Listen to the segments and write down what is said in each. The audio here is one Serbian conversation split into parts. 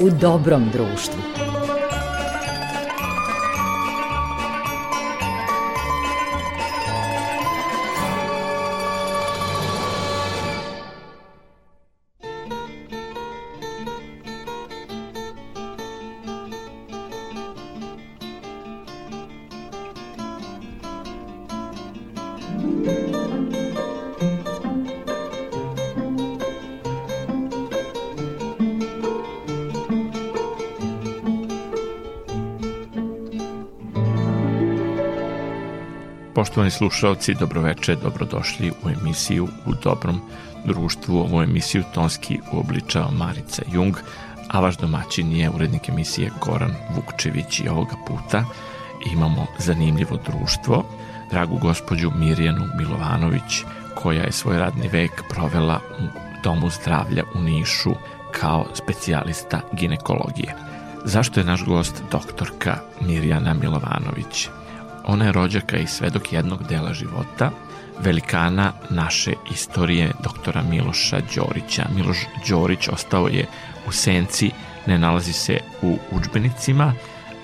u dobrom društvu. Poštovani slušalci, dobroveče, dobrodošli u emisiju U dobrom društvu. Ovu emisiju tonski uobličao Marica Jung, a vaš domaćin je urednik emisije Goran Vukčević i ovoga puta imamo zanimljivo društvo, dragu gospođu Mirjanu Milovanović, koja je svoj radni vek provela u Domu zdravlja u Nišu kao specijalista ginekologije. Zašto je naš gost doktorka Mirjana Milovanović? Ona je rođaka i svedok jednog dela života, velikana naše istorije, doktora Miloša Đorića. Miloš Đorić ostao je u senci, ne nalazi se u učbenicima,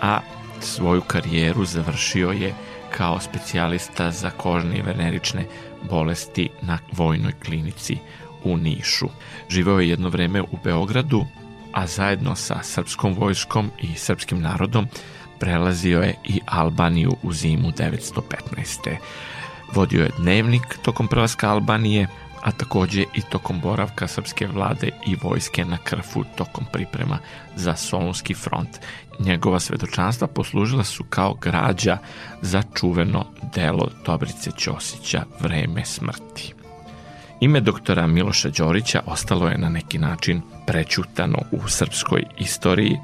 a svoju karijeru završio je kao specijalista za kožne i venerične bolesti na vojnoj klinici u Nišu. Živeo je jedno vreme u Beogradu, a zajedno sa srpskom vojskom i srpskim narodom prelazio je i Albaniju u zimu 915. Vodio je dnevnik tokom prelaska Albanije, a takođe i tokom boravka srpske vlade i vojske na Krfu tokom priprema za Solunski front. Njegova svedočanstva poslužila su kao građa za čuveno delo Dobrice Ćosića Vreme smrti. Ime doktora Miloša Đorića ostalo je na neki način prećutano u srpskoj istoriji,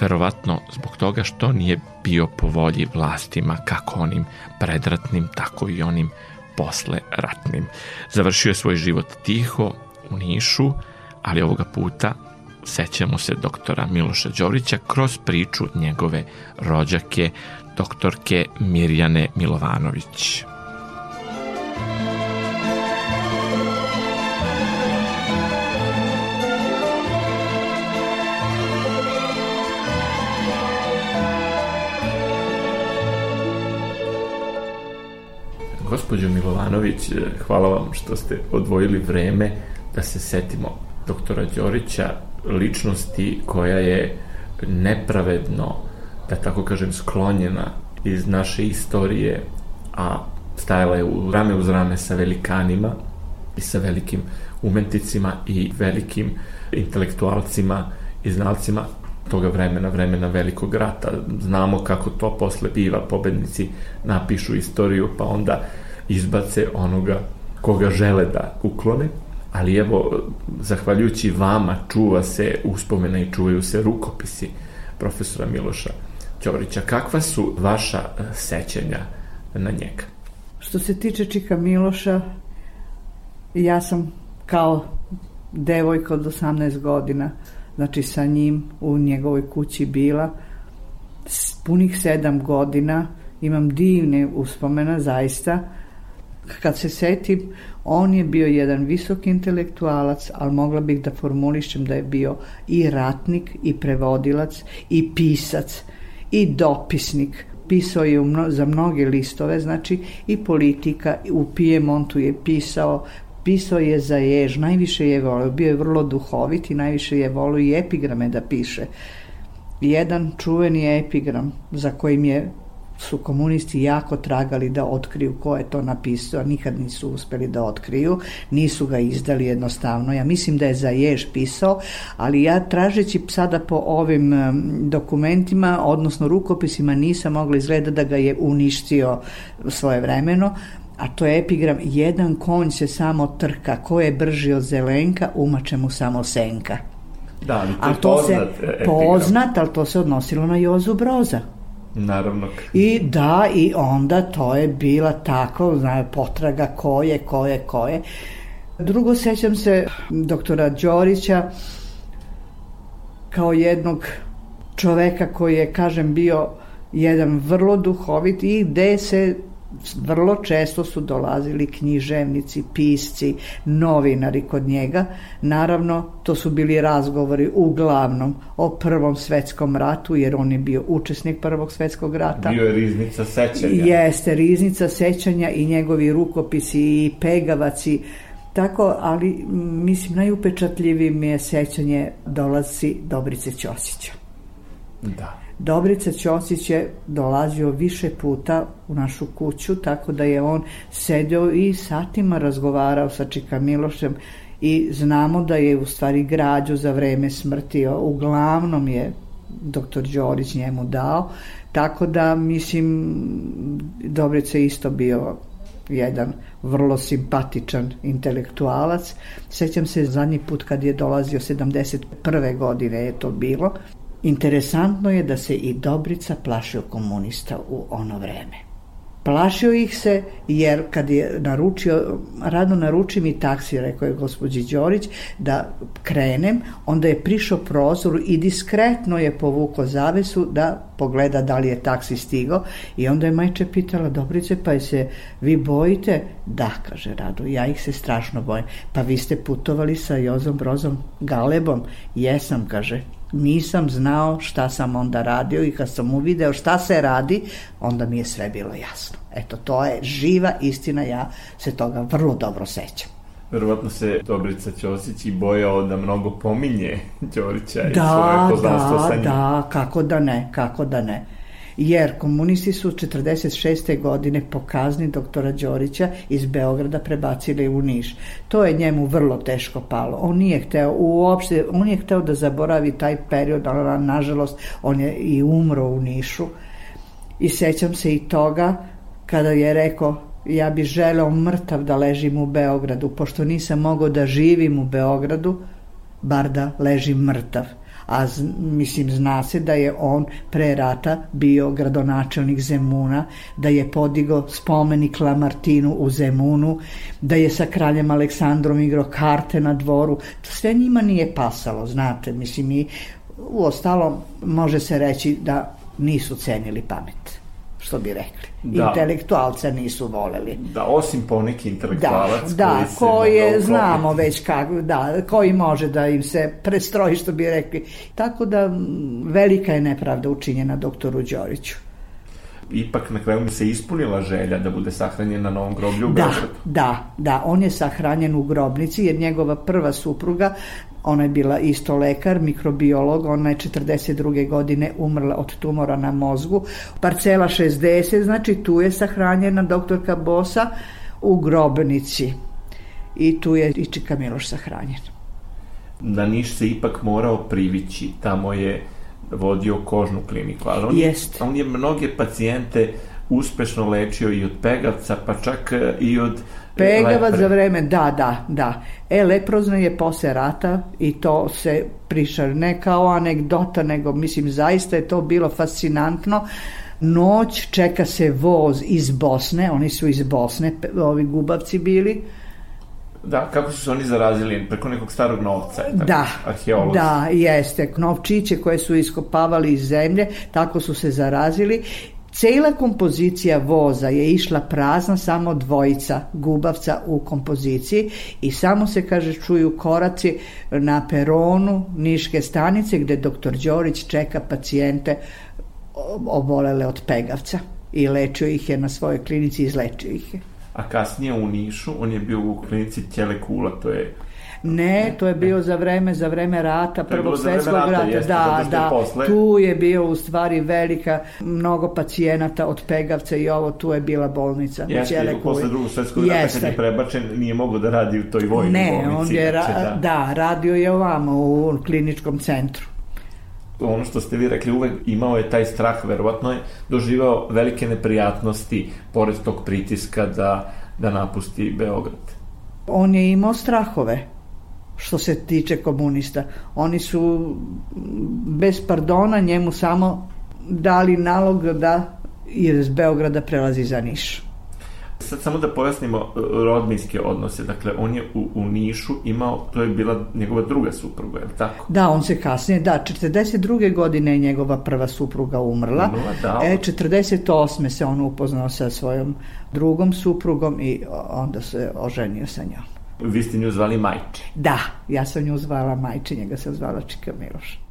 verovatno zbog toga što nije bio po volji vlastima kako onim predratnim, tako i onim posle ratnim. Završio je svoj život tiho u Nišu, ali ovoga puta sećamo se doktora Miloša Đorića kroz priču njegove rođake, doktorke Mirjane Milovanović. Gospođo Milovanović, hvala vam što ste odvojili vreme da se setimo doktora Đorića, ličnosti koja je nepravedno, da tako kažem, sklonjena iz naše istorije, a stajala je u rame uz rame sa velikanima i sa velikim umetnicima i velikim intelektualcima i znalcima toga vremena, vremena velikog rata. Znamo kako to posle biva, pobednici napišu istoriju, pa onda izbace onoga koga žele da uklone, ali evo, zahvaljujući vama čuva se uspomena i čuvaju se rukopisi profesora Miloša Ćorića. Kakva su vaša e, sećanja na njega? Što se tiče Čika Miloša, ja sam kao devojka od 18 godina, znači sa njim u njegovoj kući bila, punih sedam godina, imam divne uspomena zaista, kad se setim, on je bio jedan visok intelektualac, ali mogla bih da formulišem da je bio i ratnik, i prevodilac, i pisac, i dopisnik. Pisao je za mnoge listove, znači i politika, u Pijemontu je pisao, pisao je za jež, najviše je volio, bio je vrlo duhovit i najviše je volio i epigrame da piše. Jedan čuveni epigram za kojim je su komunisti jako tragali da otkriju ko je to napisao, nikad nisu uspeli da otkriju, nisu ga izdali jednostavno. Ja mislim da je za jež pisao, ali ja tražeći sada po ovim dokumentima, odnosno rukopisima, nisam mogla izgleda da ga je uništio svoje vremeno, a to je epigram jedan konj se samo trka, ko je brži od zelenka, umače mu samo senka. Da, ali to je to poznat se, epigram. Poznat, ali to se odnosilo na Jozu Broza. Naravno. I da, i onda to je bila tako, zna, potraga ko je, ko je, ko je. Drugo, sećam se doktora Đorića kao jednog čoveka koji je, kažem, bio jedan vrlo duhovit i gde se vrlo često su dolazili književnici, pisci, novinari kod njega. Naravno, to su bili razgovori uglavnom o Prvom svetskom ratu, jer on je bio učesnik Prvog svetskog rata. Bio je riznica sećanja. Jeste, riznica sećanja i njegovi rukopisi i pegavaci Tako, ali mislim najupečatljiviji mi je sećanje dolazi Dobrice Ćosića. Da. Dobrica Ćosić je dolazio više puta u našu kuću, tako da je on sedeo i satima razgovarao sa Čika Milošem i znamo da je u stvari građu za vreme smrti, uglavnom je doktor Đorić njemu dao, tako da mislim Dobrica isto bio jedan vrlo simpatičan intelektualac. Sećam se zadnji put kad je dolazio 71. godine je to bilo. Interesantno je da se i Dobrica plašio komunista u ono vreme. Plašio ih se jer kad je naručio, radno naruči mi taksi, rekao je gospođi Đorić, da krenem, onda je prišao prozoru i diskretno je povuko zavesu da pogleda da li je taksi stigao i onda je majče pitala Dobrice pa je se vi bojite? Da, kaže Rado, ja ih se strašno bojim. Pa vi ste putovali sa Jozom Brozom Galebom? Jesam, kaže, nisam znao šta sam onda radio i kad sam uvideo šta se radi, onda mi je sve bilo jasno. Eto, to je živa istina, ja se toga vrlo dobro sećam. Verovatno se Dobrica Ćosić i bojao da mnogo pominje Đorića da, i svoje poznanstvo da, sa njim. Da, kako da ne, kako da ne jer komunisti su 46. godine po kazni doktora Đorića iz Beograda prebacili u Niš. To je njemu vrlo teško palo. On nije hteo uopšte, on je hteo da zaboravi taj period, ali nažalost on je i umro u Nišu. I sećam se i toga kada je rekao ja bi želeo mrtav da ležim u Beogradu, pošto nisam mogao da živim u Beogradu, bar da ležim mrtav a z, mislim zna se da je on pre rata bio gradonačelnik Zemuna, da je podigao spomenik Lamartinu u Zemunu, da je sa kraljem Aleksandrom igrao karte na dvoru, to sve njima nije pasalo, znate, mislim i u ostalom može se reći da nisu cenili pamet što bi rekli. Da. Intelektualca nisu voleli. Da, osim poneki intelektualac da, da, koji, koji je, znamo već kako, da, koji može da im se prestroji, što bi rekli. Tako da velika je nepravda učinjena doktoru Đoriću ipak na kraju mi se ispunila želja da bude sahranjen na novom groblju u da, Beogradu. Da, da, on je sahranjen u grobnici jer njegova prva supruga Ona je bila isto lekar, mikrobiolog, ona je 42. godine umrla od tumora na mozgu. Parcela 60, znači tu je sahranjena doktorka Bosa u grobnici. I tu je i Čika Miloš sahranjen. Na Niš se ipak morao privići, tamo je vodio kožnu kliniku, ali on, Jest. on je mnoge pacijente uspešno lečio i od pegavca, pa čak i od Pegavac za vreme, da, da, da. E, leprozno je posle rata i to se priša ne kao anegdota, nego mislim zaista je to bilo fascinantno. Noć čeka se voz iz Bosne, oni su iz Bosne, ovi gubavci bili, Da, kako su se oni zarazili? Preko nekog starog novca? Tako, da, arheolozi. da, jeste. Novčiće koje su iskopavali iz zemlje, tako su se zarazili Cela kompozicija voza je išla prazna, samo dvojica gubavca u kompoziciji i samo se, kaže, čuju koraci na peronu Niške stanice gde doktor Đorić čeka pacijente obolele od pegavca i lečio ih je na svojoj klinici i izlečio ih je. A kasnije u Nišu on je bio u klinici Tjelekula, to je Ne, to je bio za vreme za vreme rata, prvog svetskog rata, jeste, da, da. Posle... Tu je bio u stvari velika mnogo pacijenata od Pegavca i ovo tu je bila bolnica. Jeste, u posle drugog svetskog rata kad je prebačen nije mogao da radi u toj vojnoj ne, bolnici. Ne, on je ra da. da, radio je ovamo u kliničkom centru ono što ste vi rekli, uvek imao je taj strah, verovatno je doživao velike neprijatnosti pored tog pritiska da, da napusti Beograd. On je imao strahove što se tiče komunista. Oni su bez pardona njemu samo dali nalog da iz Beograda prelazi za Niš. Sad samo da pojasnimo e, rodbinske odnose. Dakle, on je u, u Nišu imao, to je bila njegova druga supruga, je li tako? Da, on se kasnije, da, 42. godine je njegova prva supruga umrla. Umrla, da. E, 48. se on upoznao sa svojom drugom suprugom i onda se oženio sa njom. Vi ste nju zvali Majče. Da, ja sam nju zvala Majče, njega sam zvala Čika Miloša.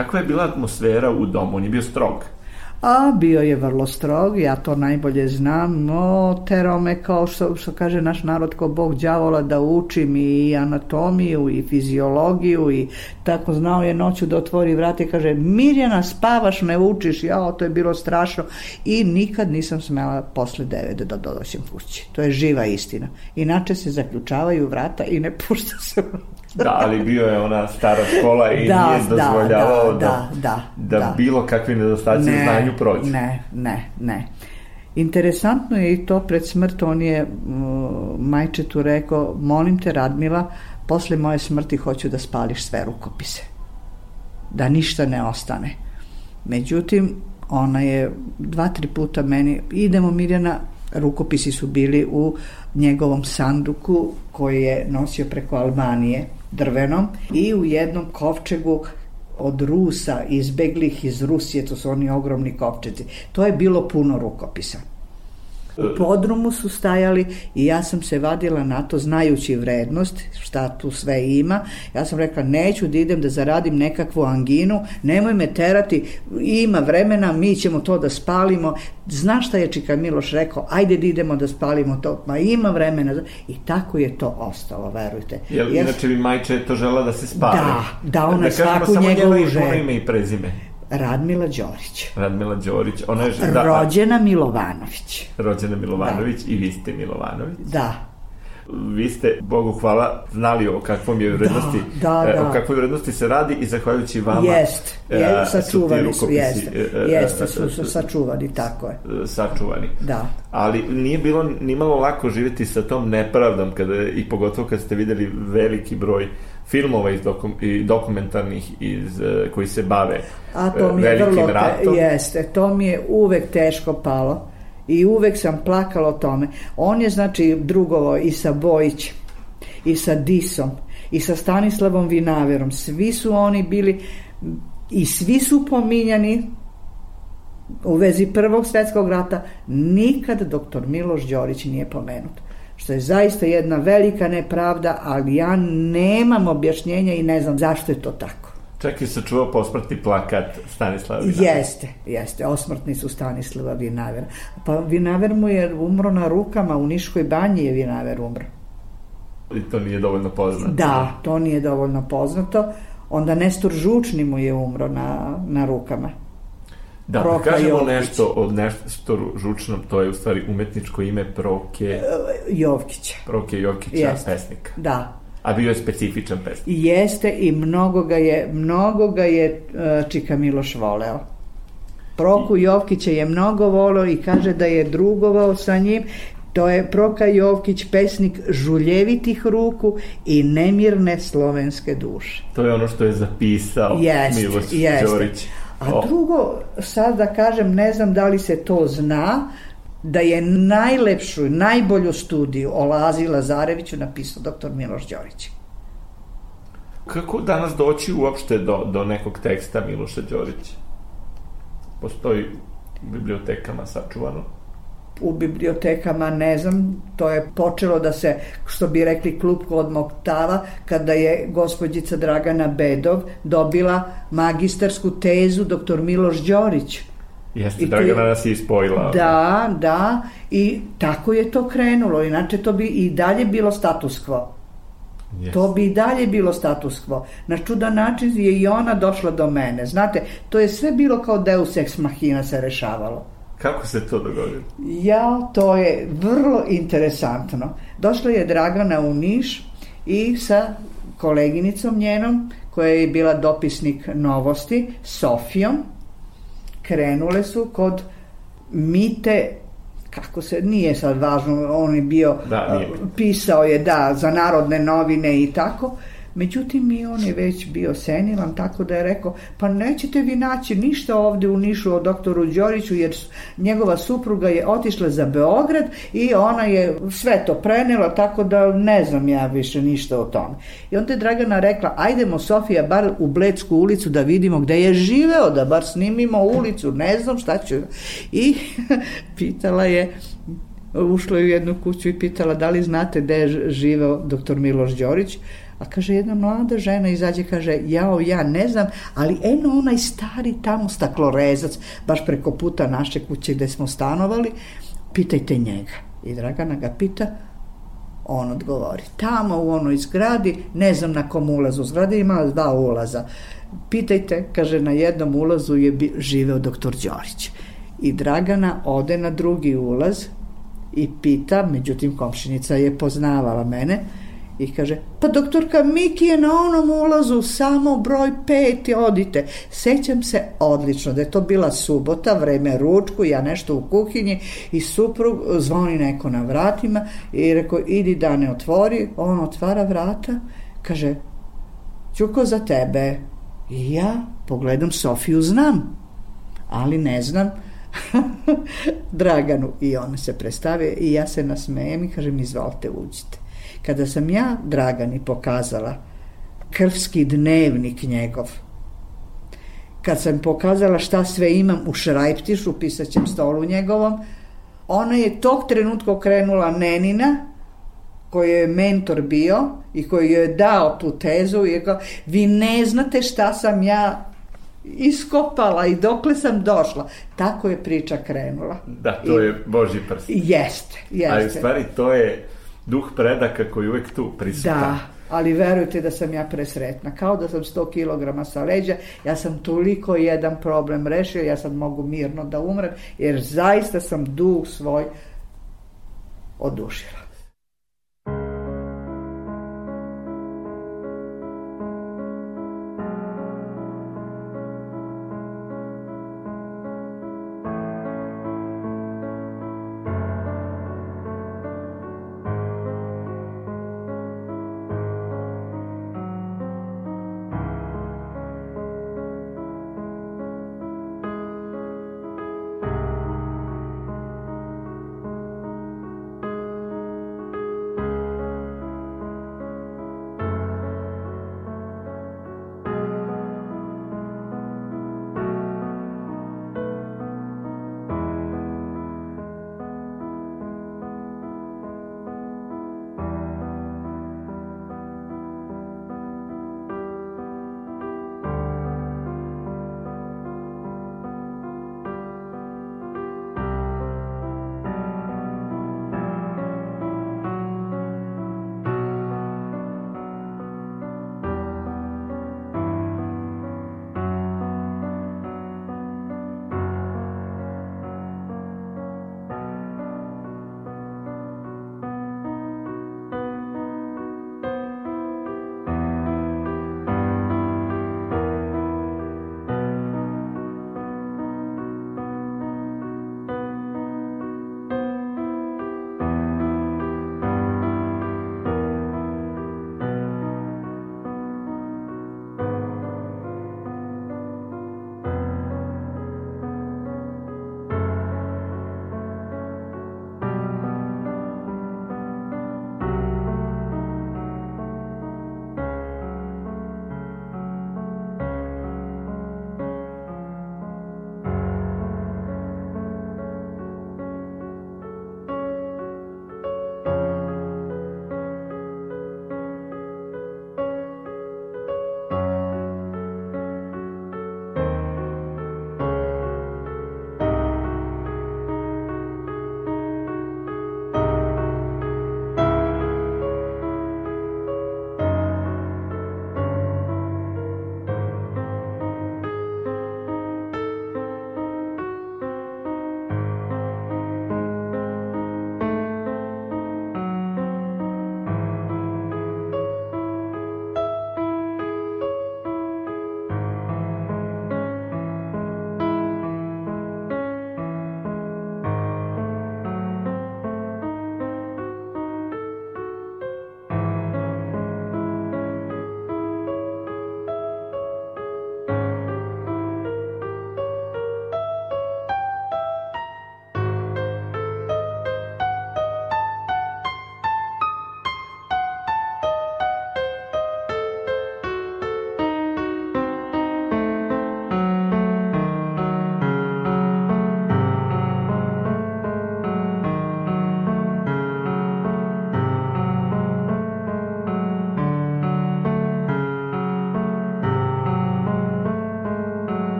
Kakva je bila atmosfera u domu? On je bio strog. A bio je vrlo strog, ja to najbolje znam, no terao me kao što, što kaže naš narod ko bog đavola da učim i anatomiju i fiziologiju i tako znao je noću da otvori vrate i kaže Mirjana spavaš ne učiš, ja to je bilo strašno i nikad nisam smela posle devet da dodoćem kući. To je živa istina. Inače se zaključavaju vrata i ne pušta se Da, ali bio je ona stara škola i Da, nije dozvoljavao da, da, da, da, da. bilo kakvi nedostaci u znanju prođu. Ne, ne, ne. Interesantno je i to pred smrt, on je majčetu rekao, molim te Radmila, posle moje smrti hoću da spališ sve rukopise. Da ništa ne ostane. Međutim, ona je dva, tri puta meni, idemo Mirjana, rukopisi su bili u njegovom sanduku koji je nosio preko Albanije drvenom i u jednom kovčegu od Rusa izbeglih iz Rusije, to su oni ogromni kovčezi. To je bilo puno rukopisa. U podrumu su stajali i ja sam se vadila na to znajući vrednost, šta tu sve ima. Ja sam rekla neću da idem da zaradim nekakvu anginu, nemoj me terati, ima vremena, mi ćemo to da spalimo. Znaš šta je Čika Miloš rekao? Ajde da idemo da spalimo to. Ma ima vremena. I tako je to ostalo, verujte. Jel, Jer- inače bi majče to žela da se spali. Da, da ona kažemo svaku samo njegovu njeno želju. puno ime i prezime. Radmila Đorić. Radmila Đorić, ona je da, Rođena Milovanović. rođena Milovanović i vi ste Milovanović. Da. vi ste, Bogu hvala, znali o kakvom je vrednosti, da, da, e, da. o kakvoj vrednosti se radi i zahvaljujući vama jest, je, sačuvani su, jeste, e, jeste, su, su sačuvani, tako je. Sačuvani. Da. Ali nije bilo nimalo lako živjeti sa tom nepravdom, kada, i pogotovo kad ste videli veliki broj filmova iz dokum, i dokumentarnih iz, koji se bave A to mi je velikim vrlo, ratom. Jeste, to mi je uvek teško palo i uvek sam plakala o tome. On je znači drugovo i sa Bojićem i sa Disom i sa Stanislavom Vinaverom. Svi su oni bili i svi su pominjani u vezi Prvog svjetskog rata. Nikad doktor Miloš Đorić nije pomenut. Što je zaista jedna velika nepravda, ali ja nemam objašnjenja i ne znam zašto je to tako. Čak i sačuvao posmrtni plakat Stanislava Vinavera. Jeste, jeste. Osmrtni su Stanislava Vinavera. Pa Vinaver mu je umro na rukama, u Niškoj banji je Vinaver umro. I to nije dovoljno poznato. Da, to nije dovoljno poznato. Onda Nestor Žučni mu je umro na, na rukama. Da, Proka da kažemo Jokić. nešto o Nestoru Žučnom, to je u stvari umetničko ime Proke, Jovkića. Proke Jokića, Jeste. pesnika. Da. A bio je specifičan pesnik. I jeste i mnogo ga je, mnogo ga je uh, Čika Miloš voleo. Proku Jovkića je mnogo voleo i kaže da je drugovao sa njim. To je Proka Jovkić, pesnik žuljevitih ruku i nemirne slovenske duše. To je ono što je zapisao Jeste, Miloš jeste. Đorić. A drugo, sad da kažem, ne znam da li se to zna, da je najlepšu, najbolju studiju o Lazi Lazareviću napisao doktor Miloš Đorić. Kako danas doći uopšte do, do nekog teksta Miloša Đorića? Postoji u bibliotekama sačuvano. U bibliotekama, ne znam, to je počelo da se, što bi rekli, klupko od Moktava, kada je gospođica Dragana Bedov dobila magistarsku tezu doktor Miloš Đorić. Jeste, I Dragana nas je ispoila. Da, da, i tako je to krenulo, inače to bi i dalje bilo status quo. Jeste. To bi i dalje bilo status quo. Na čudan način je i ona došla do mene. Znate, to je sve bilo kao deus ex machina se rešavalo. Kako se to dogodilo? Ja, to je vrlo interesantno. Došla je Dragana u Niš i sa koleginicom njenom, koja je bila dopisnik novosti, Sofijom, krenule su kod Mite kako se, nije sad važno, on je bio, Da, nije. pisao je, da, za narodne novine i tako, Međutim, i on je već bio senilan, tako da je rekao, pa nećete vi naći ništa ovde u Nišu o doktoru Đoriću, jer njegova supruga je otišla za Beograd i ona je sve to prenela, tako da ne znam ja više ništa o tome. I onda je Dragana rekla, ajdemo Sofija bar u Bledsku ulicu da vidimo gde je živeo, da bar snimimo ulicu, ne znam šta ću. I pitala je, ušla je u jednu kuću i pitala da li znate gde je živeo doktor Miloš Đorić, a kaže jedna mlada žena izađe kaže jao ja ne znam, ali eno onaj stari tamo staklorezac baš preko puta naše kuće gde smo stanovali, pitajte njega. I Dragana ga pita, on odgovori, tamo u onoj zgradi, ne znam na kom ulazu, zgrada ima dva ulaza. Pitajte, kaže, na jednom ulazu je živeo doktor Đorić. I Dragana ode na drugi ulaz i pita, međutim komšinica je poznavala mene, i kaže, pa doktorka Miki je na onom ulazu samo broj pet, odite. Sećam se odlično da je to bila subota, vreme ručku, ja nešto u kuhinji i suprug zvoni neko na vratima i rekao, idi da ne otvori, on otvara vrata, kaže, Ćuko za tebe. I ja pogledam Sofiju znam, ali ne znam Draganu. I ona se predstavio i ja se nasmejem i kažem, izvolite, uđite. Kada sam ja Dragani pokazala krvski dnevnik njegov, kad sam pokazala šta sve imam u šrajptišu, pisaćem stolu njegovom, ona je tog trenutka okrenula Nenina, koji je mentor bio i koji joj je dao tu tezu i je kao, vi ne znate šta sam ja iskopala i dokle sam došla. Tako je priča krenula. Da, to I- je Boži prst. Jeste, jeste. Ali u stvari to je duh predaka koji uvek tu prisutan. Da, ali verujte da sam ja presretna. Kao da sam 100 kg sa leđa, ja sam toliko jedan problem rešio, ja sad mogu mirno da umrem, jer zaista sam duh svoj odušila.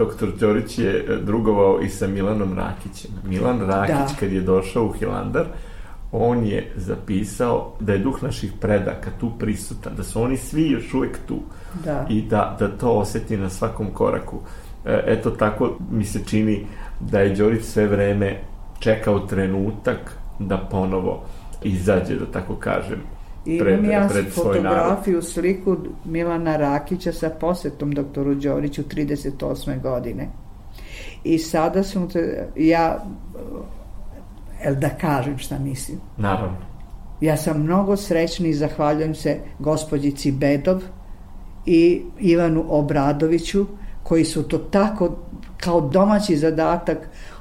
Doktor Ćorić je drugovao i sa Milanom Rakićem. Milan Rakić, da. kad je došao u Hilandar, on je zapisao da je duh naših predaka tu prisutan, da su oni svi još uvek tu da. i da, da to oseti na svakom koraku. E, eto tako mi se čini da je Đorić sve vreme čekao trenutak da ponovo izađe, da tako kažem, I pred, imam ja pred fotografiju, narod. sliku Milana Rakića sa posetom doktoru Đoriću 38. godine. I sada sam te, ja el da kažem šta mislim. Naravno. Ja sam mnogo srećna i zahvaljujem se gospođici Bedov i Ivanu Obradoviću koji su to tako kao domaći zadatak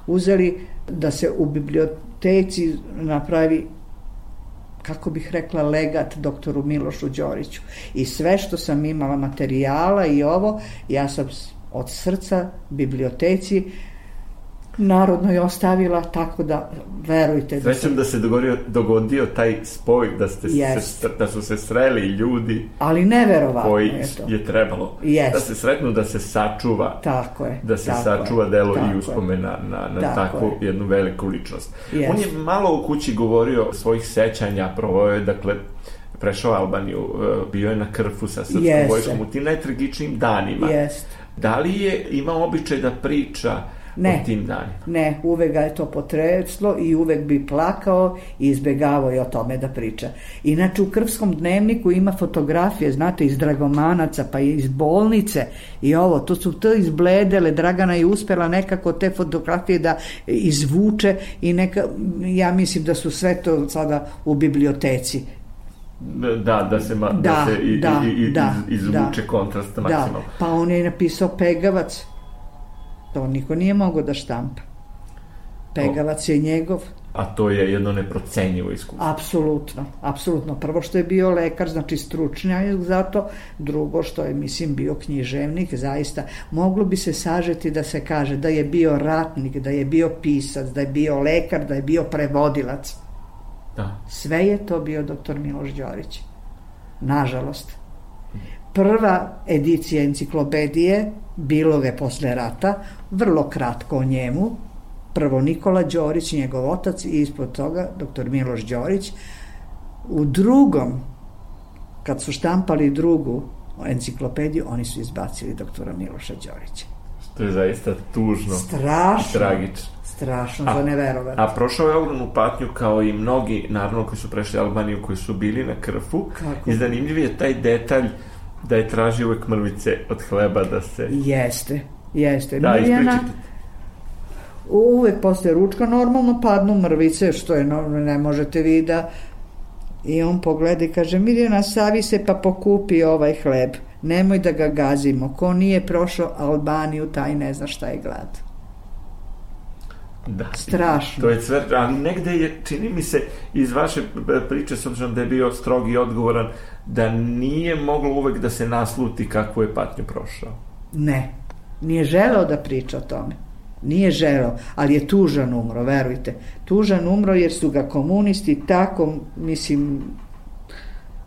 uzeli da se u biblioteci napravi kako bih rekla, legat doktoru Milošu Đoriću. I sve što sam imala materijala i ovo, ja sam od srca biblioteci narodno je ostavila tako da verujte da Srećem da se dogodio, dogodio taj spoj da, ste se, da su se sreli ljudi ali neverovatno koji je, to. je trebalo jest. da se sretnu da se sačuva tako je, da se tako sačuva je, delo i uspomena na, na tako takvu je. jednu veliku ličnost jest. on je malo u kući govorio svojih sećanja provojio je dakle prešao Albaniju, e, bio je na krfu sa srpskom Jeste. vojskom u tim najtragičnijim danima. Jest. Da li je imao običaj da priča ne, o tim danima. Ne, uvek ga je to potreslo i uvek bi plakao i izbegavao je o tome da priča. Inače, u Krvskom dnevniku ima fotografije, znate, iz Dragomanaca, pa iz bolnice i ovo, to su to izbledele, Dragana je uspela nekako te fotografije da izvuče i neka, ja mislim da su sve to sada u biblioteci da, da se, ma, da, da se i, da, i, i, da, izvuče da, kontrast maksimalno. Da, pa on je napisao Pegavac, To niko nije mogao da štampa. Pegavac je njegov. A to je jedno neprocenjivo iskustvo. Apsolutno, apsolutno. Prvo što je bio lekar, znači stručnjak za to, drugo što je, mislim, bio književnik, zaista. Moglo bi se sažeti da se kaže da je bio ratnik, da je bio pisac, da je bio lekar, da je bio prevodilac. Da. Sve je to bio doktor Miloš Đorić. Nažalost. Prva edicija enciklopedije bilo je posle rata, vrlo kratko o njemu, prvo Nikola Đorić, njegov otac i ispod toga doktor Miloš Đorić. U drugom, kad su štampali drugu enciklopediju, oni su izbacili doktora Miloša Đorića. Što je zaista tužno strašno, tragično. Strašno, a, za neverovati. A prošao je ogromnu patnju kao i mnogi, naravno, koji su prešli Albaniju, koji su bili na krfu. Kako? I zanimljiv je taj detalj da je tražio uvek mrvice od hleba da se... Jeste, jeste. Da, Mirjana, uvek posle ručka normalno padnu mrvice, što je normalno, ne možete vi da... I on pogleda i kaže, Mirjana, savi se pa pokupi ovaj hleb. Nemoj da ga gazimo. Ko nije prošao Albaniju, taj ne zna šta je glad. Da. Strašno. To je sve, ali negde je, čini mi se, iz vaše priče, s obzirom da je bio strog i odgovoran, da nije moglo uvek da se nasluti kakvu je patnju prošao. Ne. Nije želeo da priča o tome. Nije želeo, ali je tužan umro, verujte. Tužan umro jer su ga komunisti tako, mislim,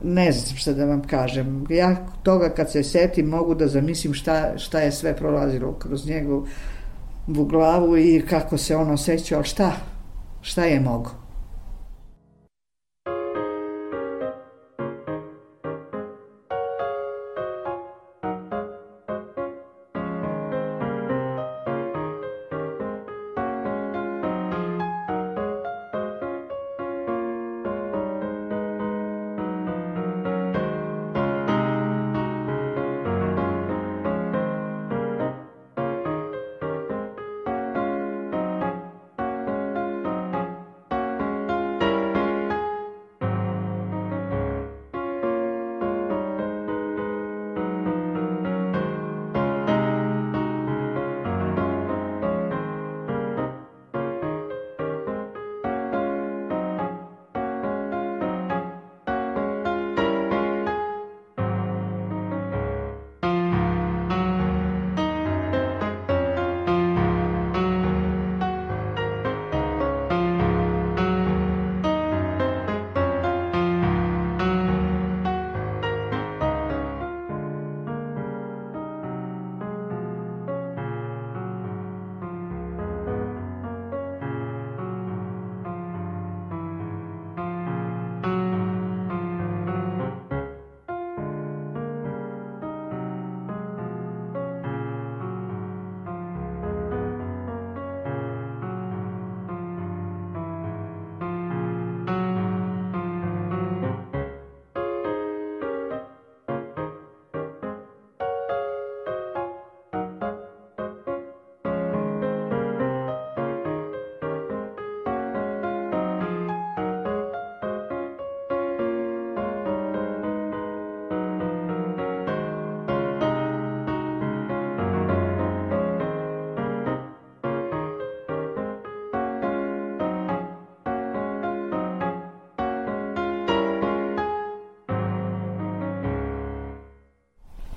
ne znam šta da vam kažem. Ja toga kad se setim mogu da zamislim šta, šta je sve prolazilo kroz njegov u glavu i kako se on osjećao, šta? Šta je mogo?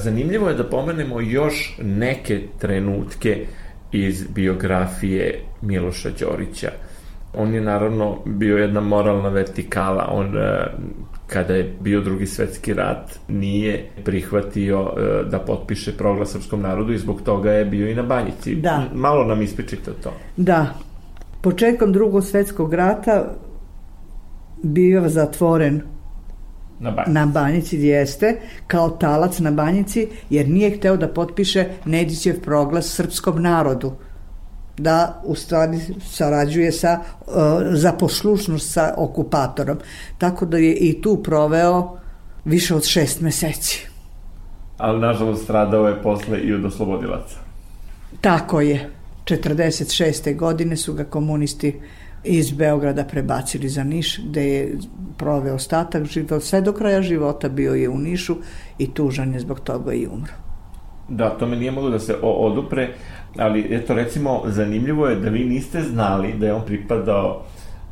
Zanimljivo je da pomenemo još neke trenutke iz biografije Miloša Đorića. On je naravno bio jedna moralna vertikala, on e, kada je bio drugi svetski rat nije prihvatio e, da potpiše proglas srpskom narodu i zbog toga je bio i na banjici. Da. Malo nam ispričite to. Da. Početkom drugog svetskog rata bio zatvoren Na banjici. na banjici jeste, kao talac na banjici, jer nije hteo da potpiše Nedićev proglas srpskom narodu da u stvari sarađuje sa uh, za poslušnost sa okupatorom. Tako da je i tu proveo više od šest meseci. Ali nažalost stradao je posle i od oslobodilaca. Tako je. 46. godine su ga komunisti iz Beograda prebacili za Niš, gde je proveo ostatak života, sve do kraja života bio je u Nišu i tužan je zbog toga i umro. Da, to me nije moglo da se odupre, ali eto recimo zanimljivo je da vi niste znali da je on pripadao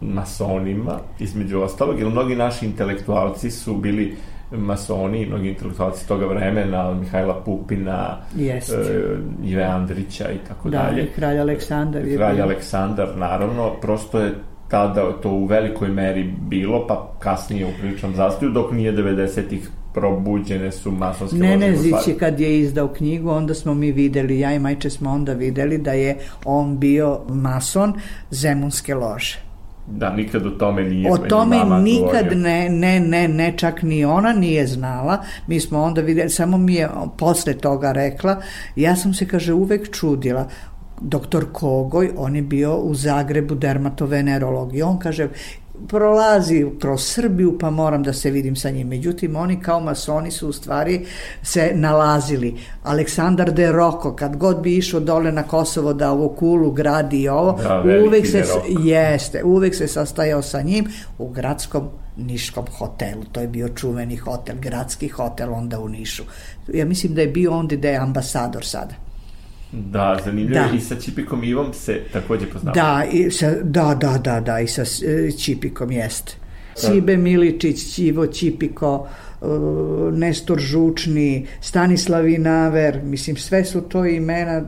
masonima, između ostalog, jer mnogi naši intelektualci su bili masoni, mnogi intelektualci toga vremena, Mihajla Pupina, Jeste. e, Ive Andrića i tako Da, dalje. i kralj Aleksandar je Kralj bio. Aleksandar, naravno, prosto je tada to u velikoj meri bilo, pa kasnije u priličnom zastoju, dok nije 90-ih probuđene su masonske lože Nenezić Jugoslavije. je kad je izdao knjigu, onda smo mi videli, ja i Majče smo onda videli da je on bio mason Zemunske lože. Da, nikad o tome nije O tome mama nikad govorio. ne, ne, ne, ne, čak ni ona nije znala. Mi smo onda videli, samo mi je posle toga rekla, ja sam se, kaže, uvek čudila. Doktor Kogoj, on je bio u Zagrebu dermatovenerolog i on kaže, prolazi kroz Srbiju pa moram da se vidim sa njim. Međutim, oni kao masoni su u stvari se nalazili. Aleksandar de Roko, kad god bi išao dole na Kosovo da ovo kulu gradi i ovo, Da, uvek se. Jeste, uvek se sastajao sa njim u gradskom Niškom hotelu. To je bio čuveni hotel, gradski hotel onda u Nišu. Ja mislim da je bio onda da je ambasador sada. Da, zanimljivo Da. i sa Čipikom Ivom se takođe poznao. Da, i sa, da, da, da, da, i sa e, Čipikom jeste. Cibe Miličić, Ćivo Ćipiko, e, Nestor Žučni, Stanislav Inaver, mislim sve su to imena.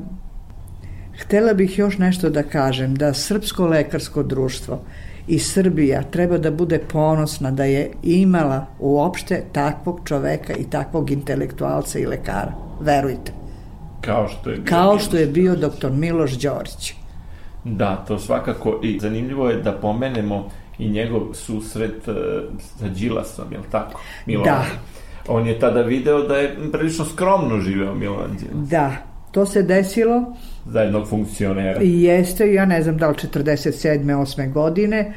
Htela bih još nešto da kažem, da Srpsko lekarsko društvo i Srbija treba da bude ponosna da je imala uopšte takvog čoveka i takvog intelektualca i lekara. Verujte. Kao što je bio Kao Miloš. što je bio doktor Miloš Đorić. Da, to svakako i zanimljivo je da pomenemo i njegov susret e, sa Đilasom, je li tako? Milovan. Da. On je tada video da je prilično skromno živeo Milovan Đilas, Da, to se desilo za jednog funkcionera. i jeste, ja ne znam da li 47. 8. godine,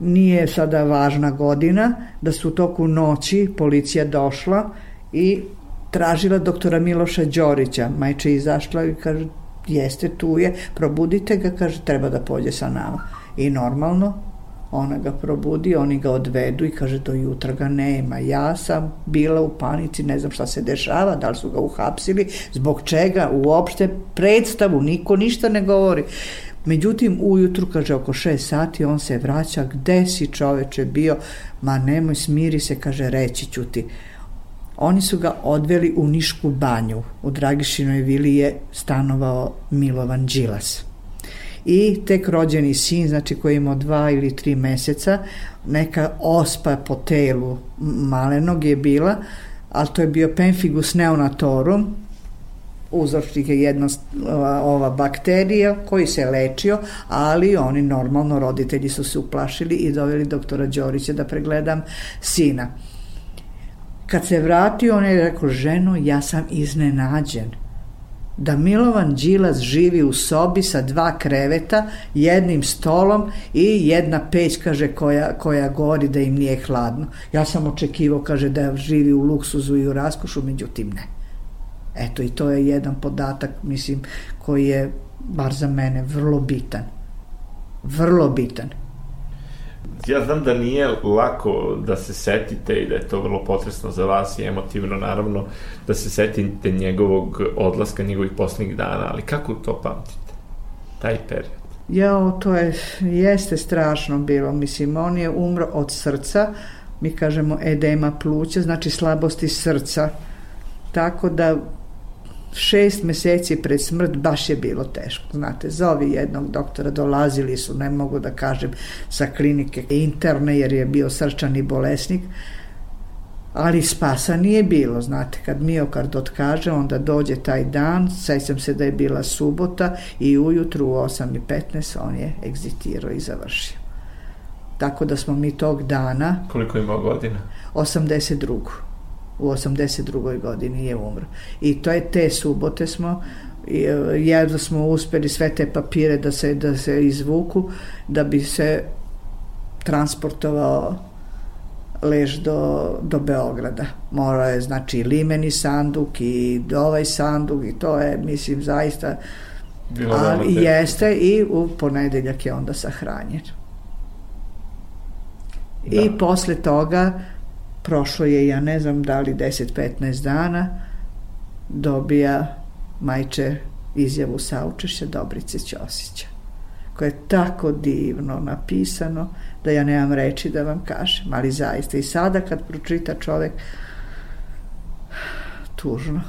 nije sada važna godina, da su u toku noći policija došla i tražila doktora Miloša Đorića. Majče izašla i kaže, jeste tu je, probudite ga, kaže, treba da pođe sa nama. I normalno, ona ga probudi, oni ga odvedu i kaže, do jutra ga nema. Ja sam bila u panici, ne znam šta se dešava, da li su ga uhapsili, zbog čega, uopšte predstavu, niko ništa ne govori. Međutim, ujutru, kaže, oko 6 sati, on se vraća, gde si čoveče bio? Ma nemoj, smiri se, kaže, reći ću ti. Oni su ga odveli u Nišku banju. U Dragišinoj vili je stanovao Milovan Đilas. I tek rođeni sin, znači koji je imao dva ili tri meseca, neka ospa po telu malenog je bila, ali to je bio pemfigus neonatorum, uzročnik je jedna ova, ova bakterija koji se lečio, ali oni normalno, roditelji su se uplašili i doveli doktora Đorića da pregledam sina. Kad se vratio, on je rekao, ženo, ja sam iznenađen da Milovan Đilas živi u sobi sa dva kreveta, jednim stolom i jedna peć, kaže, koja, koja gori da im nije hladno. Ja sam očekivao, kaže, da živi u luksuzu i u raskošu, međutim ne. Eto, i to je jedan podatak, mislim, koji je, bar za mene, vrlo bitan. Vrlo bitan. Ja znam da nije lako da se setite i da je to vrlo potresno za vas i emotivno naravno da se setite njegovog odlaska, njegovih poslednjih dana, ali kako to pamtite? Taj period. Jao, to je, jeste strašno bilo. Mislim, on je umro od srca, mi kažemo edema pluća, znači slabosti srca. Tako da šest meseci pred smrt baš je bilo teško. Znate, zovi jednog doktora, dolazili su, ne mogu da kažem, sa klinike interne, jer je bio srčani bolesnik, ali spasa nije bilo, znate, kad miokard otkaže, onda dođe taj dan, sećam se da je bila subota i ujutru u 8.15 on je egzitirao i završio. Tako da smo mi tog dana... Koliko ima godina? 82 u 82. godini je umro. I to je te subote smo e, jedno smo uspeli sve te papire da se, da se izvuku da bi se transportovao lež do, do Beograda. Morao je, znači, limeni sanduk i ovaj sanduk i to je, mislim, zaista Bilo a, jeste i u ponedeljak je onda sahranjen. Da. I posle toga prošlo je, ja ne znam da li 10-15 dana, dobija majče izjavu saučešća Dobrice Ćosića koje je tako divno napisano da ja nemam reči da vam kažem, ali zaista i sada kad pročita čovek tužno.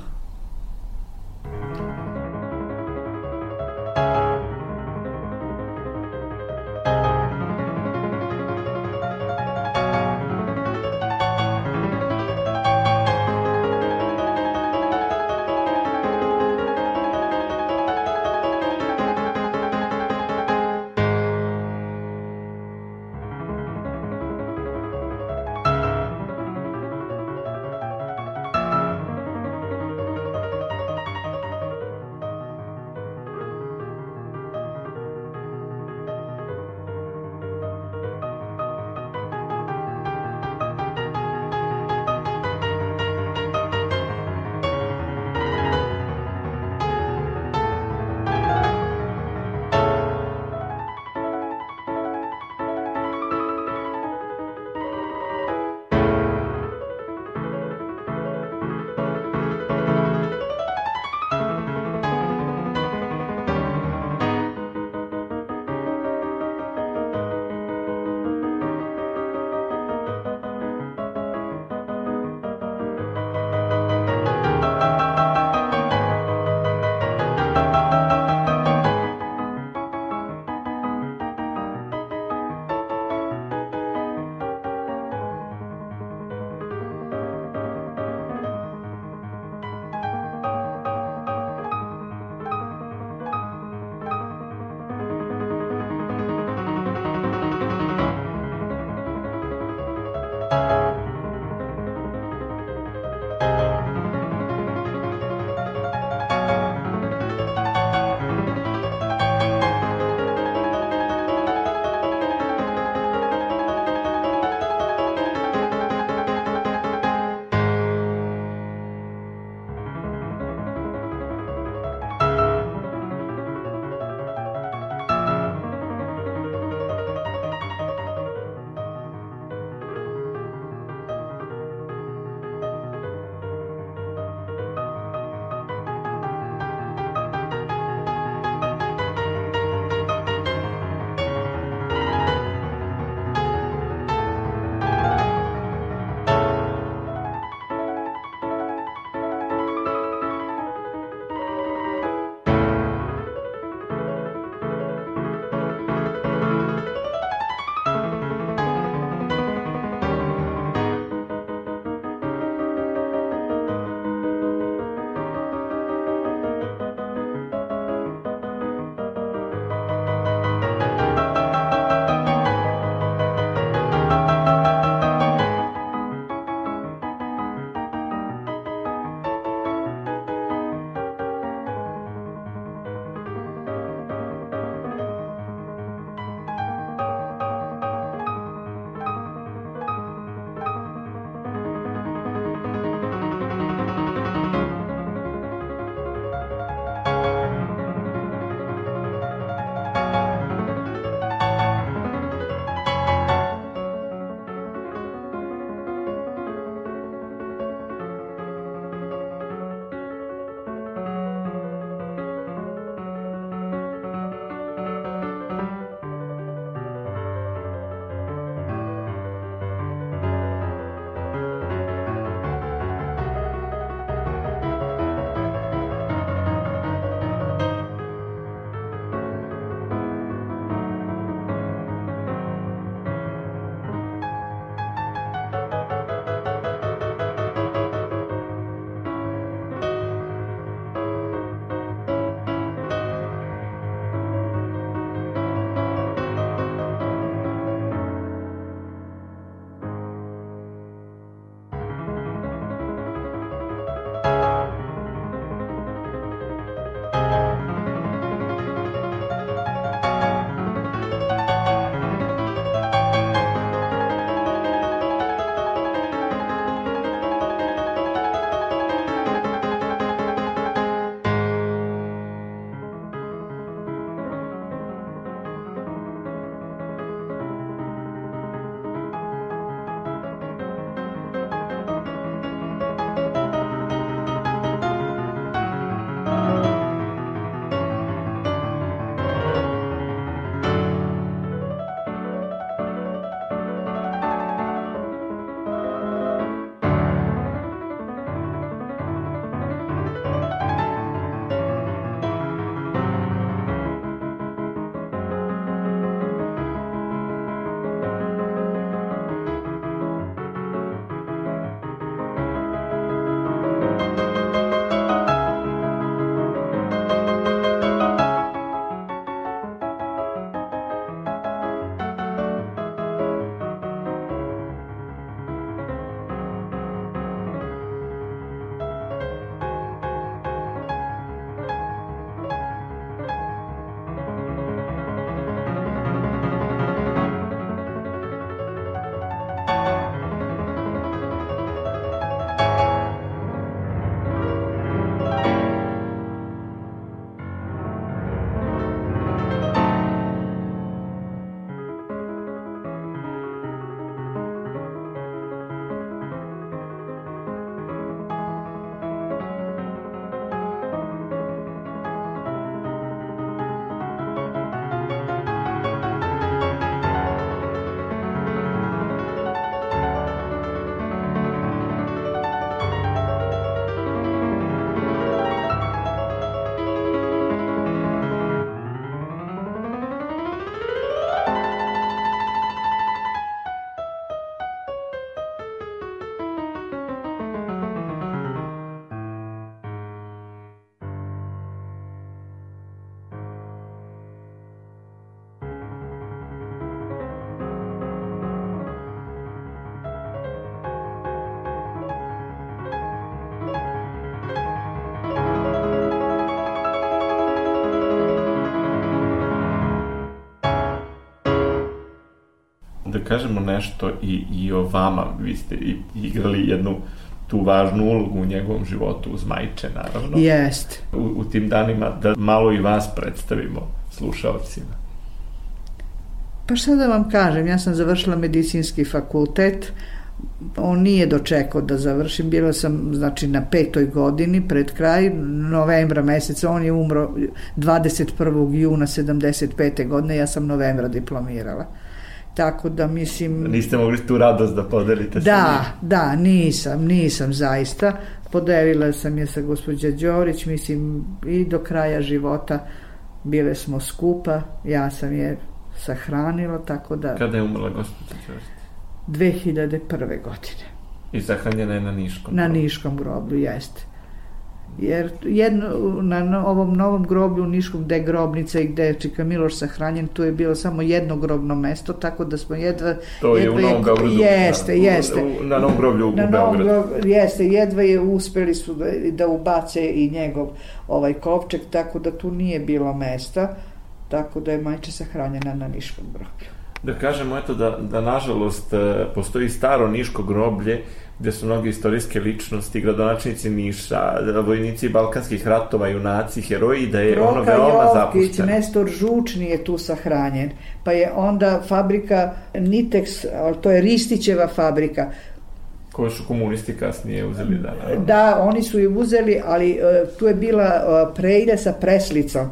Kažemo nešto i, i o vama. Vi ste igrali jednu tu važnu ulogu u njegovom životu uz Majče, naravno. Jest. U, u tim danima da malo i vas predstavimo slušalcima. Pa šta da vam kažem, ja sam završila medicinski fakultet, on nije dočekao da završim, bila sam znači na petoj godini pred kraj novembra meseca, on je umro 21. juna 75. godine, ja sam novembra diplomirala. Tako da mislim... Niste mogli tu radost da podelite da, sa njim? Da, nisam, nisam zaista. Podelila sam je sa gospođa Đorić, mislim i do kraja života bile smo skupa, ja sam je sahranila, tako da... Kada je umrla gospođa Đorić? 2001. godine. I sahranjena je na Niškom Na Niškom groblju, jeste. Jer jedno, na ovom novom groblju u Niškom gde je grobnica i gde je Čika Miloš sahranjen, tu je bilo samo jedno grobno mesto, tako da smo jedva... To jedva je u Novom Beogradu. Jeste, na, jeste. U, na Novom groblju u na Beogradu. Groblju, jeste, jedva je uspeli su da, da ubace i njegov ovaj kovčeg, tako da tu nije bilo mesta, tako da je majče sahranjena na Niškom groblju da kažemo eto da, da nažalost e, postoji staro niško groblje gde su mnoge istorijske ličnosti, gradonačnici Niša, vojnici balkanskih ratova, junaci, heroji, da je Proka ono veoma Jovkić, zapušteno. Nestor Žučni je tu sahranjen, pa je onda fabrika Nitex, to je Ristićeva fabrika, koje su komunisti kasnije uzeli da... Naravno. Da, oni su je uzeli, ali uh, tu je bila uh, preide sa preslicom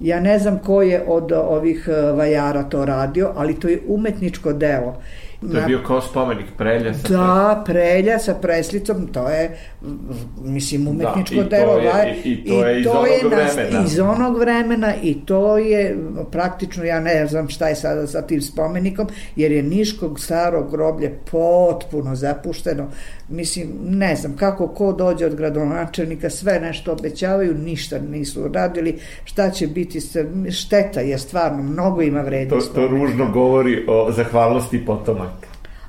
Ja ne znam ko je od ovih e, vajara to radio, ali to je umetničko delo. To je bio kao spomenik prelja sa Da, prelja sa preslicom, to je mislim umetničko da, delo. Je, i, i to je iz onog je vremena. Iz onog vremena i to je praktično, ja ne znam šta je sada sa tim spomenikom, jer je Niškog starog groblje potpuno zapušteno. Mislim, ne znam kako ko dođe od gradonačelnika, sve nešto obećavaju, ništa nisu radili, šta će biti, šteta je stvarno, mnogo ima vrednosti. To, to ružno govori o zahvalnosti potoma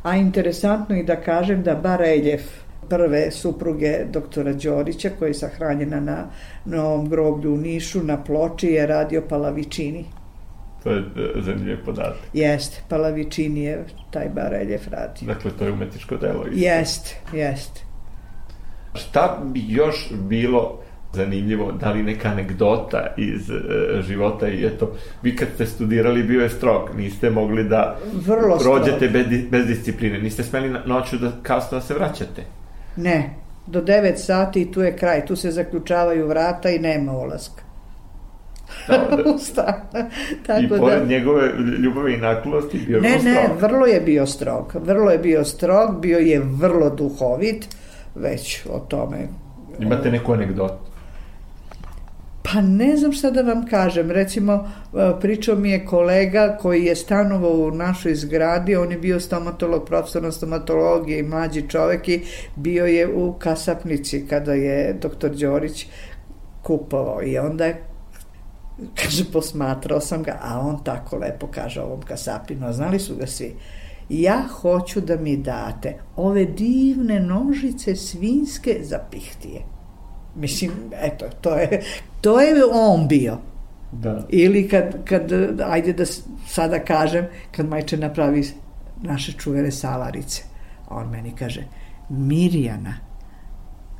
A interesantno i da kažem da Bareljef, prve supruge doktora Đorića, koja je sahranjena na Novom groblju u Nišu, na ploči je radio Palavičini. To je e, zanimljiv podatak. Jeste, Palavičini je taj Bareljef radio. Dakle, to je umetničko delo. Jeste, jeste. Šta bi još bilo zanimljivo, da li neka anegdota iz e, života i eto, vi kad ste studirali bio je strog, niste mogli da Vrlo prođete bez, bez discipline, niste smeli na, noću da kasno da se vraćate. Ne, do 9 sati tu je kraj, tu se zaključavaju vrata i nema ulaska. Da, da. Tako I pored da... njegove ljubave i naklosti bio ne, vrlo strog. Ne, ne, vrlo je bio strog. Vrlo je bio strog, bio je vrlo duhovit, već o tome. Imate neku anegdotu? Pa ne znam šta da vam kažem. Recimo, e, pričao mi je kolega koji je stanovao u našoj zgradi, on je bio stomatolog, profesor na stomatologiji i mlađi čovek i bio je u kasapnici kada je doktor Đorić kupovao i onda je kaže, posmatrao sam ga, a on tako lepo kaže ovom kasapinu, a znali su ga svi, ja hoću da mi date ove divne nožice svinske za pihtije. Mislim, eto, to je, to je on bio. Da. Ili kad, kad, ajde da sada kažem, kad majče napravi naše čuvene salarice, a on meni kaže, Mirjana,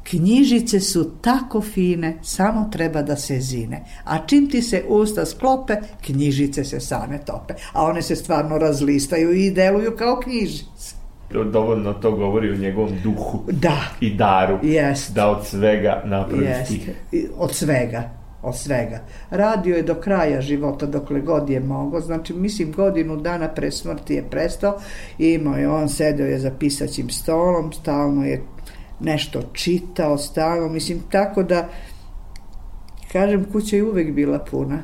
knjižice su tako fine, samo treba da se zine. A čim ti se usta sklope, knjižice se same tope. A one se stvarno razlistaju i deluju kao knjižice dovoljno to govori o njegovom duhu da. i daru. Jest. Da od svega napravi Jest. stih. Od svega od svega. Radio je do kraja života dokle god je mogo, znači mislim godinu dana pre smrti je prestao i imao je, on sedeo je za pisaćim stolom, stalno je nešto čitao, stalno, mislim tako da kažem kuća je uvek bila puna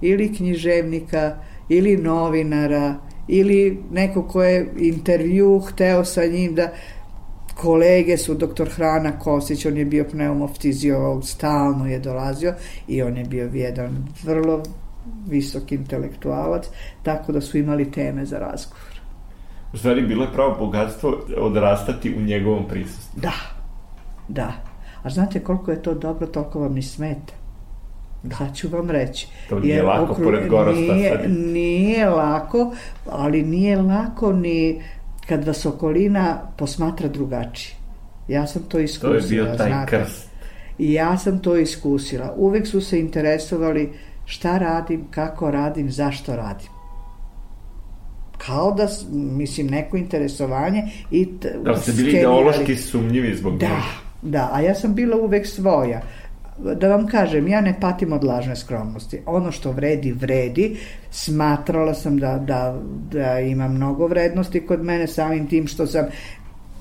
ili književnika ili novinara ili neko ko je intervju hteo sa njim da kolege su doktor Hrana Kosić, on je bio pneumoftiziolog, stalno je dolazio i on je bio jedan vrlo visok intelektualac, tako da su imali teme za razgovor. U stvari, bilo je pravo bogatstvo odrastati u njegovom prisustvu. Da, da. A znate koliko je to dobro, toliko vam ni smeta. Sad ću vam reći. To nije Jer lako, okru... pored Gorosta. Nije, sad. nije lako, ali nije lako ni kad vas okolina posmatra drugačije. Ja sam to iskusila. To je bio taj znate. krst. I ja sam to iskusila. Uvek su se interesovali šta radim, kako radim, zašto radim kao da, mislim, neko interesovanje i... Da ste bili ideološki sumnjivi zbog Da, da, a ja sam bila uvek svoja. Da vam kažem, ja ne patim od lažne skromnosti. Ono što vredi, vredi. Smatrala sam da, da, da ima mnogo vrednosti kod mene samim tim što sam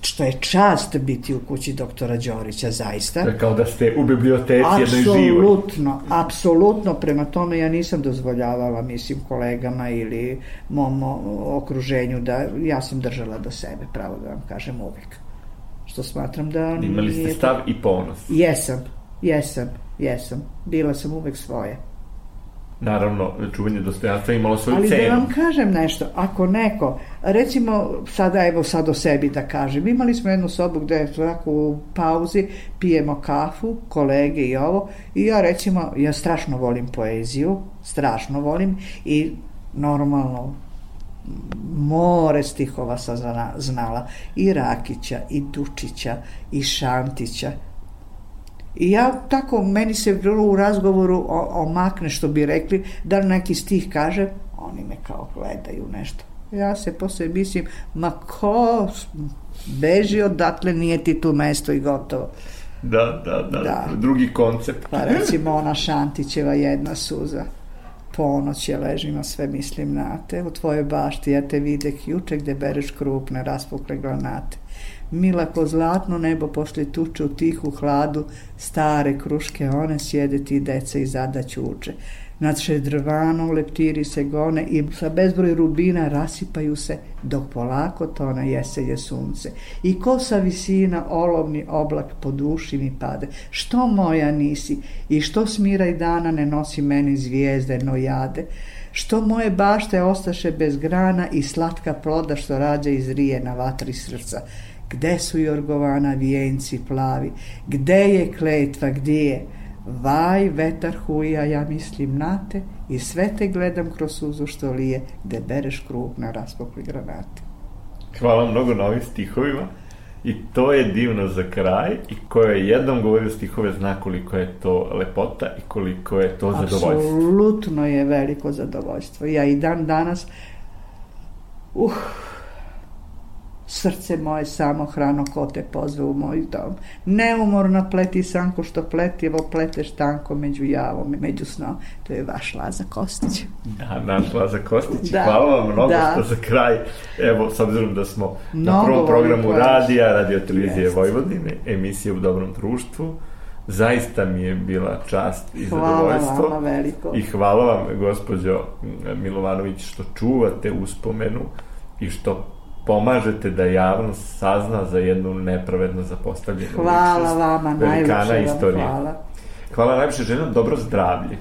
što je čast biti u kući doktora Đorića, zaista. To je kao da ste u biblioteci jednoj živoj. Apsolutno, apsolutno, prema tome ja nisam dozvoljavala, mislim, kolegama ili mom okruženju da ja sam držala do sebe, pravo da vam kažem uvek. Što smatram da... Imali ste stav i ponos. Jesam, jesam, jesam. Bila sam uvek svoje naravno, čuvanje dostojanstva imalo svoju Ali cenu. Ali da vam kažem nešto, ako neko, recimo, sada evo sad o sebi da kažem, imali smo jednu sobu gde je svako u pauzi pijemo kafu, kolege i ovo, i ja recimo, ja strašno volim poeziju, strašno volim i normalno more stihova sam znala i Rakića i Dučića i Šantića I ja tako, meni se u razgovoru omakne što bi rekli, da neki stih kaže, oni me kao gledaju nešto. Ja se posle mislim, ma ko beži odatle, nije ti tu mesto i gotovo. Da, da, da, da. drugi koncept. Pa recimo ona Šantićeva jedna suza. Ponoć je ležima, sve mislim na te, u tvojoj bašti ja te videh juče gde bereš krupne, raspukle granate mila ko zlatno nebo pošli tuče u tihu hladu, stare kruške one sjede ti deca i zada ćuče. Nad šedrvanom leptiri se gone i sa bezbroj rubina rasipaju se dok polako tone jesenje sunce. I ko sa visina olovni oblak po duši mi pade. Što moja nisi i što smira i dana ne nosi meni zvijezde no jade. Što moje bašte ostaše bez grana i slatka ploda što rađa iz rije na vatri srca. Gde su Jorgovana vijenci plavi? Gde je kletva, gdje je? Vaj, vetar huja, ja mislim na te i sve te gledam kroz suzu što lije, gde bereš krug na raspokli granate. Hvala mnogo na ovim stihovima. I to je divno za kraj i ko je jednom govorio stihove zna koliko je to lepota i koliko je to zadovoljstvo. Apsolutno je veliko zadovoljstvo. Ja i dan danas uh, Srce moje samo hrano ko te pozve u moj dom. Neumorno pleti sanko što pleti, evo pleteš tanko među javom i među snom. To je vaš Laza Kostić. Da, naš Laza Kostić. Da, Hvala vam mnogo da. što za kraj, evo, s obzirom da smo mnogo na prvom programu radija, radio televizije Jest. Vojvodine, emisije u dobrom društvu, zaista mi je bila čast i hvala zadovoljstvo. Vama veliko. I hvala vam, gospođo Milovanović, što čuvate uspomenu i što pomažete da javnost sazna za jednu nepravedno zapostavljenu hvala ličnost. Vama, velikana istorije. Hvala Hvala najviše ženom, dobro zdravlje.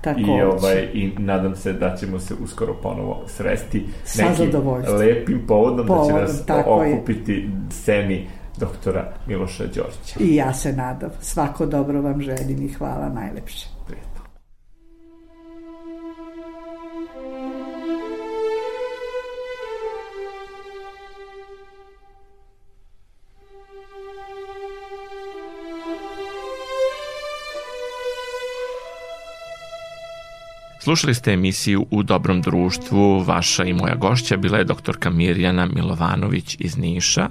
Tako I, ovaj, I nadam se da ćemo se uskoro ponovo sresti Sa nekim lepim povodom, povodom da će nas okupiti je. seni doktora Miloša Đorđa. I ja se nadam. Svako dobro vam želim i hvala najlepše. Slušali ste emisiju U dobrom društvu. Vaša i moja gošća bila je doktorka Mirjana Milovanović iz Niša,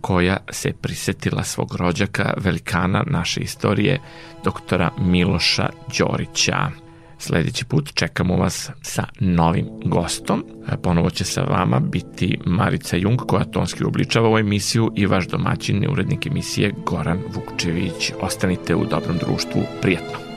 koja se prisetila svog rođaka, velikana naše istorije, doktora Miloša Đorića. Sledeći put čekamo vas sa novim gostom. Ponovo će sa vama biti Marica Jung koja tonski obličava ovu emisiju i vaš domaćin i urednik emisije Goran Vukčević. Ostanite u dobrom društvu. Prijetno!